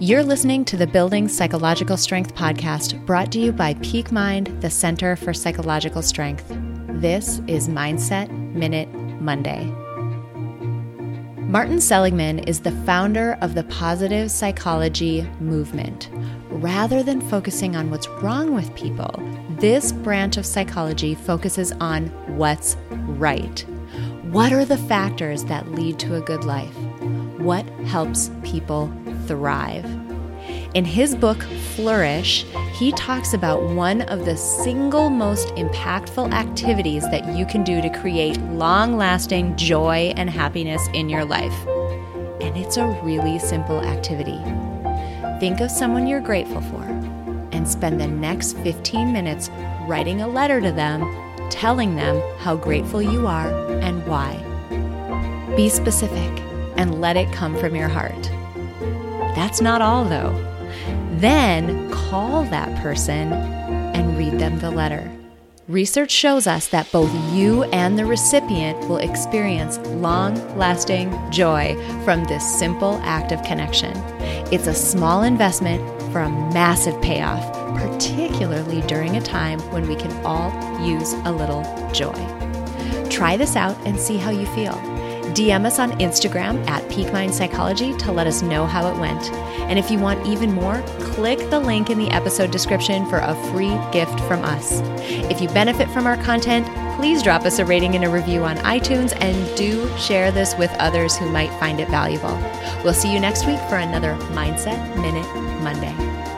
You're listening to the Building Psychological Strength podcast brought to you by Peak Mind, the Center for Psychological Strength. This is Mindset Minute Monday. Martin Seligman is the founder of the positive psychology movement. Rather than focusing on what's wrong with people, this branch of psychology focuses on what's right. What are the factors that lead to a good life? What helps people thrive. In his book, Flourish, he talks about one of the single most impactful activities that you can do to create long lasting joy and happiness in your life. And it's a really simple activity. Think of someone you're grateful for and spend the next 15 minutes writing a letter to them, telling them how grateful you are and why. Be specific and let it come from your heart. That's not all, though. Then call that person and read them the letter. Research shows us that both you and the recipient will experience long lasting joy from this simple act of connection. It's a small investment for a massive payoff, particularly during a time when we can all use a little joy. Try this out and see how you feel. DM us on Instagram at Peak Psychology to let us know how it went. And if you want even more, click the link in the episode description for a free gift from us. If you benefit from our content, please drop us a rating and a review on iTunes and do share this with others who might find it valuable. We'll see you next week for another Mindset Minute Monday.